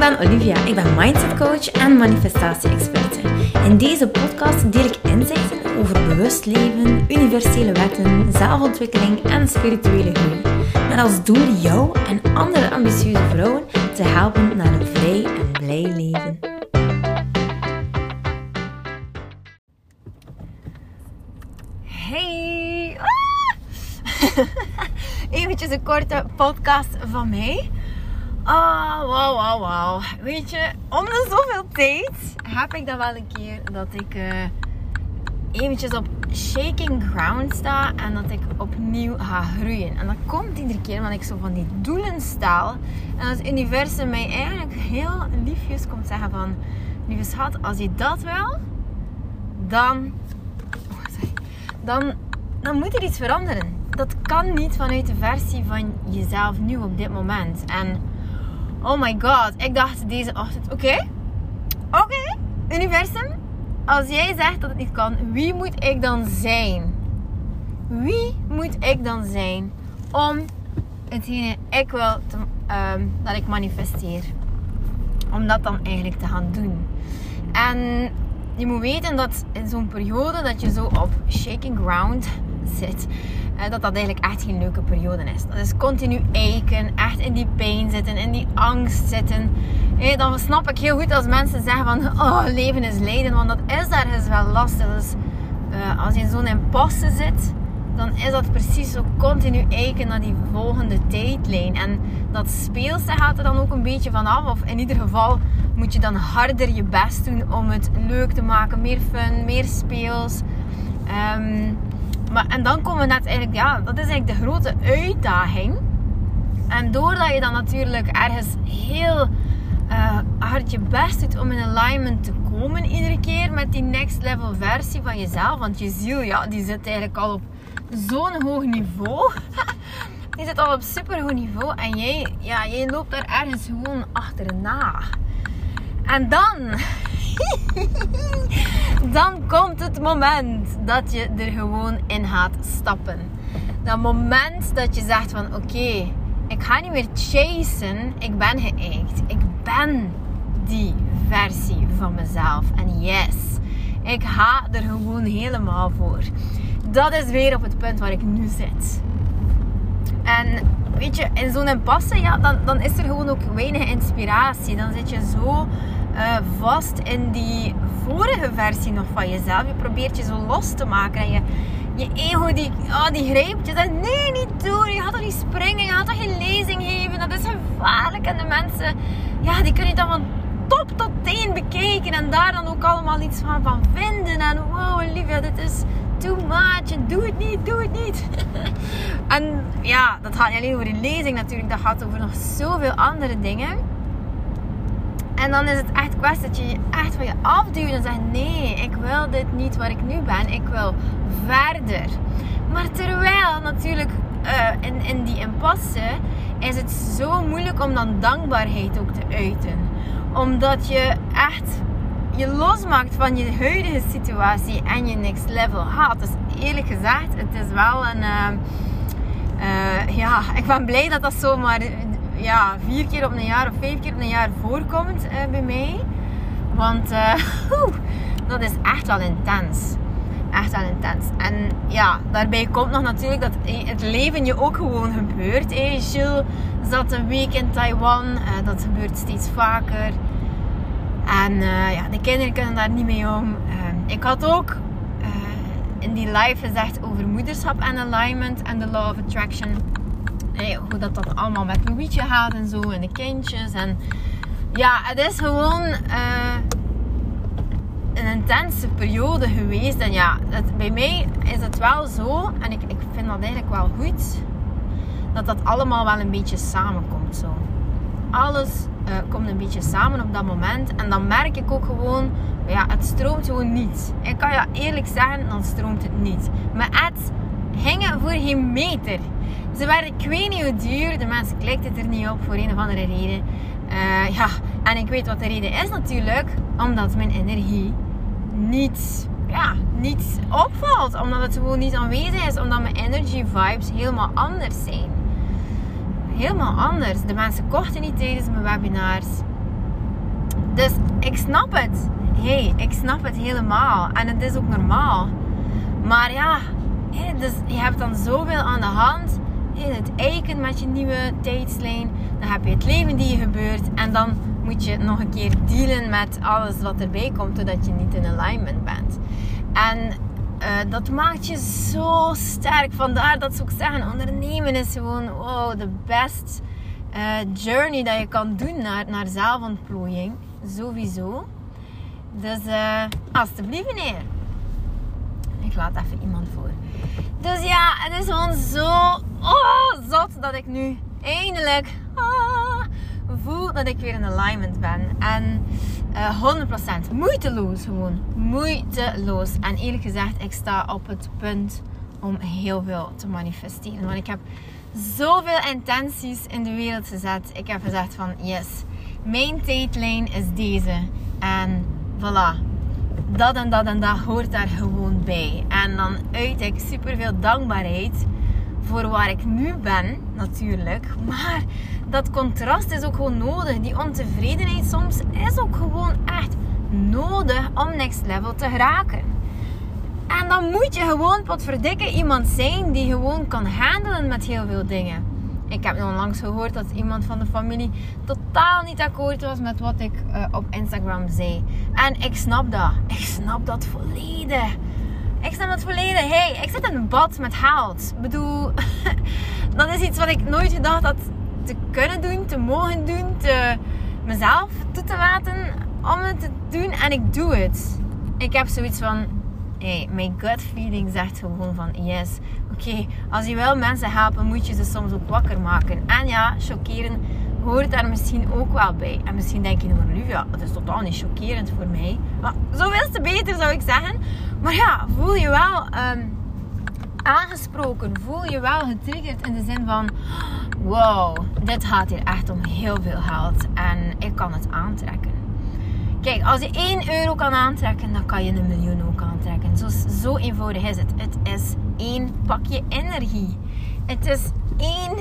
ben Olivia. Ik ben mindset coach en manifestatie-experte. In deze podcast deel ik inzichten over bewust leven, universele wetten, zelfontwikkeling en spirituele groei. Met als doel jou en andere ambitieuze vrouwen te helpen naar een vrij en blij leven. Hey! Ah! Eventjes een korte podcast van mij. Ah, wauw, wauw, wauw. Weet je, om de zoveel tijd heb ik dan wel een keer dat ik uh, eventjes op shaking ground sta en dat ik opnieuw ga groeien. En dat komt iedere keer wanneer ik zo van die doelen stel en het universum mij eigenlijk heel liefjes komt zeggen van, lieve schat, als je dat wil, dan, oh, dan, dan moet er iets veranderen. Dat kan niet vanuit de versie van jezelf nu op dit moment. En Oh my god. Ik dacht deze ochtend, oké. Oké, universum. Als jij zegt dat het niet kan, wie moet ik dan zijn? Wie moet ik dan zijn om hetgene ik wil te, ehm, dat ik manifesteer? Om dat dan eigenlijk te gaan doen. En je moet weten dat in zo'n periode dat je zo op shaking ground zit, dat dat eigenlijk echt geen leuke periode is. Dat is continu eiken, echt in die pijn zitten, in die angst zitten. dan snap ik heel goed als mensen zeggen van, oh, leven is lijden, want dat is ergens wel lastig. Dus uh, als je in zo'n impasse zit, dan is dat precies zo continu eiken naar die volgende tijdlijn. En dat speelse gaat er dan ook een beetje vanaf. Of in ieder geval moet je dan harder je best doen om het leuk te maken. Meer fun, meer speels. Um, maar, en dan komen we net eigenlijk, ja, dat is eigenlijk de grote uitdaging. En doordat je dan natuurlijk ergens heel uh, hard je best doet om in alignment te komen iedere keer met die next level versie van jezelf. Want je ziel, ja, die zit eigenlijk al op zo'n hoog niveau. die zit al op super hoog niveau. En jij, ja, jij loopt daar ergens gewoon achterna. En dan dan komt het moment dat je er gewoon in gaat stappen. Dat moment dat je zegt van oké, ik ga niet meer chasen, ik ben geëikt. Ik ben die versie van mezelf. En yes, ik ga er gewoon helemaal voor. Dat is weer op het punt waar ik nu zit. En weet je, in zo'n impasse, ja, dan, dan is er gewoon ook weinig inspiratie. Dan zit je zo uh, vast in die vorige versie nog van jezelf. Je probeert je zo los te maken. En je, je ego die, oh, die grijpt je. Zegt, nee, niet doen. Je gaat toch niet springen. Je gaat toch geen lezing geven. Dat is gevaarlijk. En de mensen, ja, die kunnen je dan van top tot teen bekijken. En daar dan ook allemaal iets van, van vinden. En wow, Olivia, dit is too much. Doe het niet, doe het niet. en ja, dat gaat niet alleen over de lezing natuurlijk. Dat gaat over nog zoveel andere dingen. En dan is het echt kwestie dat je je echt van je afduwt en zegt: nee, ik wil dit niet waar ik nu ben. Ik wil verder. Maar terwijl natuurlijk uh, in, in die impasse is het zo moeilijk om dan dankbaarheid ook te uiten. Omdat je echt je losmaakt van je huidige situatie en je next level gaat. Dus eerlijk gezegd, het is wel een. Uh, uh, ja, ik ben blij dat dat zomaar ja, vier keer op een jaar of vijf keer op een jaar voorkomt uh, bij mij. Want uh, dat is echt wel intens. Echt wel intens. En ja, daarbij komt nog natuurlijk dat het leven je ook gewoon gebeurt. Hey, Jill zat een week in Taiwan. Uh, dat gebeurt steeds vaker. En ja, de kinderen kunnen daar niet mee om. ik had ook in die live gezegd over moederschap en alignment en de law of attraction hoe dat dan allemaal met Louietje gaat en zo. En de kindjes. En ja, het is gewoon uh, een intense periode geweest. En ja, het, bij mij is het wel zo. En ik, ik vind dat eigenlijk wel goed. Dat dat allemaal wel een beetje samenkomt zo. Alles uh, komt een beetje samen op dat moment. En dan merk ik ook gewoon, ja, het stroomt gewoon niet. Ik kan je eerlijk zeggen, dan stroomt het niet. Maar het hingen voor geen meter. Ze waren, ik weet niet hoe duur, de mensen klikten er niet op voor een of andere reden. Uh, ja, en ik weet wat de reden is natuurlijk, omdat mijn energie niet, ja, niet opvalt. Omdat het gewoon niet aanwezig is, omdat mijn energy vibes helemaal anders zijn. Helemaal anders. De mensen kochten niet tijdens mijn webinars. Dus ik snap het. hey, ik snap het helemaal. En het is ook normaal. Maar ja, dus je hebt dan zoveel aan de hand. Het eiken met je nieuwe tijdslijn. Dan heb je het leven die je gebeurt. En dan moet je nog een keer dealen met alles wat erbij komt. Zodat je niet in alignment bent. En uh, dat maakt je zo sterk. Vandaar dat ze ook zeggen: ondernemen is gewoon wow, de best uh, journey dat je kan doen naar, naar zelfontplooiing. Sowieso. Dus uh, alsjeblieft, meneer. Ik laat even iemand voor. Dus ja, het is gewoon zo oh, zot dat ik nu eindelijk ah, voel dat ik weer in alignment ben. En uh, 100% moeiteloos gewoon. Moeiteloos. En eerlijk gezegd, ik sta op het punt om heel veel te manifesteren. Want ik heb zoveel intenties in de wereld gezet. Ik heb gezegd van yes, mijn tijdlijn is deze. En voilà. Dat en dat en dat hoort daar gewoon bij. En dan uit ik super veel dankbaarheid voor waar ik nu ben, natuurlijk. Maar dat contrast is ook gewoon nodig. Die ontevredenheid soms is ook gewoon echt nodig om next level te geraken. En dan moet je gewoon potverdikke iemand zijn die gewoon kan handelen met heel veel dingen. Ik heb onlangs gehoord dat iemand van de familie totaal niet akkoord was met wat ik uh, op Instagram zei. En ik snap dat. Ik snap dat volledig. Ik snap dat volledig. Hey, ik zit in een bad met haalt. Ik bedoel, dat is iets wat ik nooit gedacht had te kunnen doen, te mogen doen, te mezelf toe te laten om het te doen. En ik doe het. Ik heb zoiets van, hey, mijn gut feeling zegt gewoon van yes. Oké, als je wel mensen helpen, moet je ze soms ook wakker maken. En ja, chockeren hoort daar misschien ook wel bij. En misschien denk je nu ja, dat is totaal niet chockerend voor mij. Maar zoveel te beter zou ik zeggen. Maar ja, voel je wel um, aangesproken. Voel je wel getriggerd in de zin van, wow, dit gaat hier echt om heel veel geld. En ik kan het aantrekken. Kijk, als je 1 euro kan aantrekken, dan kan je een miljoen ook aantrekken. Zo, zo eenvoudig is het. Het is één pakje energie. Het is één,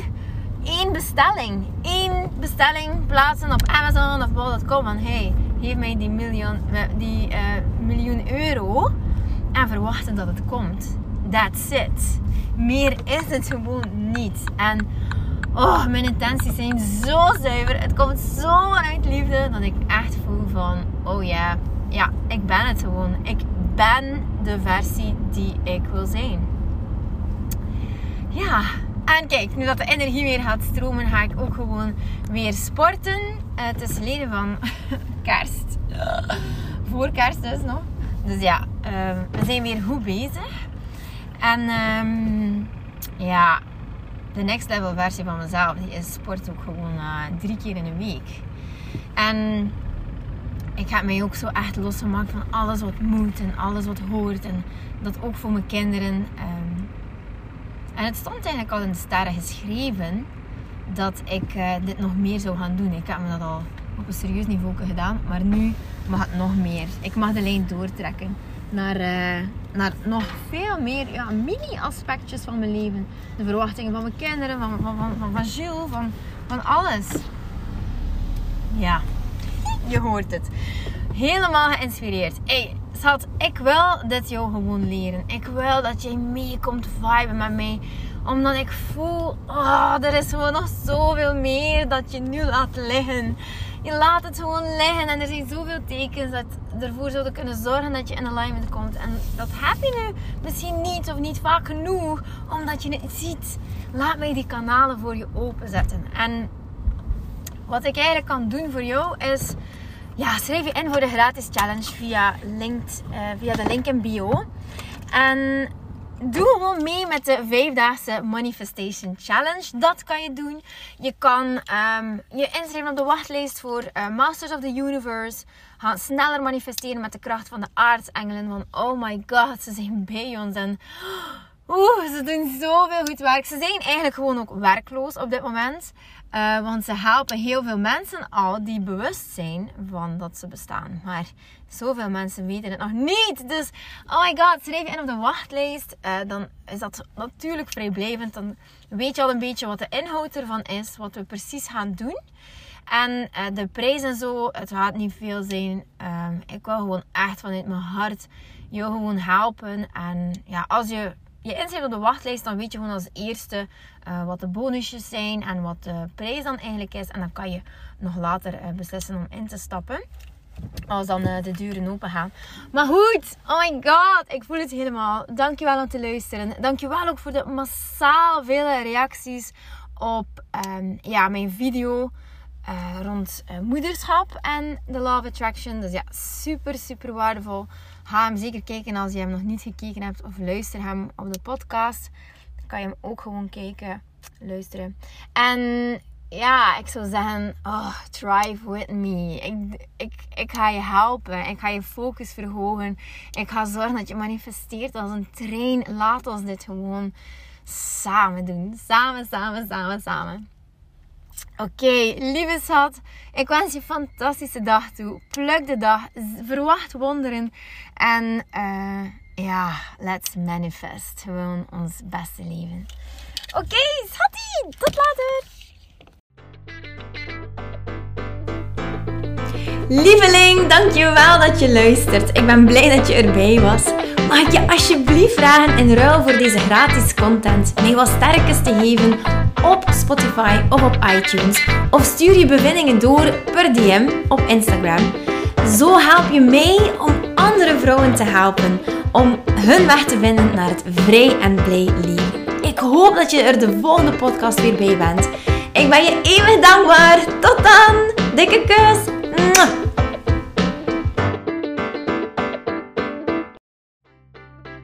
één bestelling. Eén bestelling plaatsen op Amazon of bol.com. Van hey, geef mij die miljoen, die, uh, miljoen euro. En verwachten dat het komt. That's it. Meer is het gewoon niet. En oh, mijn intenties zijn zo zuiver. Het komt zo vanuit liefde dat ik echt voel van, oh ja, ja, ik ben het gewoon. Ik ben de versie die ik wil zijn. Ja, en kijk, nu dat de energie weer gaat stromen, ga ik ook gewoon weer sporten. Uh, het is leden van kerst. Voor kerst dus nog. Dus ja, uh, we zijn weer goed bezig. En um, ja, de next level versie van mezelf, die is sport ook gewoon uh, drie keer in een week. En ik heb mij ook zo echt losgemaakt van alles wat moet en alles wat hoort. En dat ook voor mijn kinderen. Um, en het stond eigenlijk al in de sterren geschreven dat ik uh, dit nog meer zou gaan doen. Ik heb me dat al op een serieus niveau gedaan, maar nu mag het nog meer. Ik mag de lijn doortrekken naar, uh, naar nog veel meer ja, mini-aspectjes van mijn leven. De verwachtingen van mijn kinderen, van, van, van, van, van Jules, van, van alles. Ja, je hoort het. Helemaal geïnspireerd. Hey, schat, ik wil dit jou gewoon leren. Ik wil dat jij mee komt viben met mij. Omdat ik voel, oh, er is gewoon nog zoveel meer dat je nu laat liggen je laat het gewoon liggen. En er zijn zoveel tekens dat ervoor zouden kunnen zorgen dat je in alignment komt. En dat heb je nu misschien niet of niet vaak genoeg, omdat je het ziet. Laat mij die kanalen voor je openzetten. En wat ik eigenlijk kan doen voor jou is. Ja, schrijf je in voor de gratis challenge via, linked, uh, via de link in bio. En doe gewoon mee met de vijfdaagse Manifestation Challenge. Dat kan je doen. Je kan um, je inschrijven op de wachtlijst voor uh, Masters of the Universe. Ga sneller manifesteren met de kracht van de aartsengelen. Van oh my god, ze zijn bij ons. En Oeh, ze doen zoveel goed werk. Ze zijn eigenlijk gewoon ook werkloos op dit moment. Uh, want ze helpen heel veel mensen al die bewust zijn van dat ze bestaan. Maar zoveel mensen weten het nog niet. Dus, oh my god, schrijf je in op de wachtlijst. Uh, dan is dat natuurlijk vrijblijvend. Dan weet je al een beetje wat de inhoud ervan is. Wat we precies gaan doen. En uh, de prijs en zo, het gaat niet veel zijn. Ehm, ik wil gewoon echt vanuit mijn hart je gewoon helpen. En ja, als je je inzet op de wachtlijst, dan weet je gewoon als eerste uh, wat de bonusjes zijn en wat de prijs dan eigenlijk is. En dan kan je nog later uh, beslissen om in te stappen. Als dan uh, de deuren open gaan. Maar goed, oh my god, ik voel het helemaal. Dankjewel om te luisteren. Dankjewel ook voor de massaal vele reacties op um, ja, mijn video. Rond moederschap en de Law Attraction. Dus ja, super, super waardevol. Ga hem zeker kijken als je hem nog niet gekeken hebt. Of luister hem op de podcast. Dan kan je hem ook gewoon kijken, luisteren. En ja, ik zou zeggen, oh, thrive with me. Ik, ik, ik ga je helpen. Ik ga je focus verhogen. Ik ga zorgen dat je manifesteert als een trein. Laat ons dit gewoon samen doen. Samen, samen, samen, samen. Oké, lieve schat. Ik wens je een fantastische dag toe. Pluk de dag. Verwacht wonderen. En uh, ja, let's manifest. Gewoon ons beste leven. Oké, okay. Tot later. Lieveling, dankjewel dat je luistert. Ik ben blij dat je erbij was. Mag ik je alsjeblieft vragen in ruil voor deze gratis content mij wat sterkes te geven op Spotify of op iTunes? Of stuur je bevindingen door per DM op Instagram. Zo help je mij om andere vrouwen te helpen om hun weg te vinden naar het vrij en blij leven. Ik hoop dat je er de volgende podcast weer bij bent. Ik ben je eeuwig dankbaar. Tot dan. Dikke kus.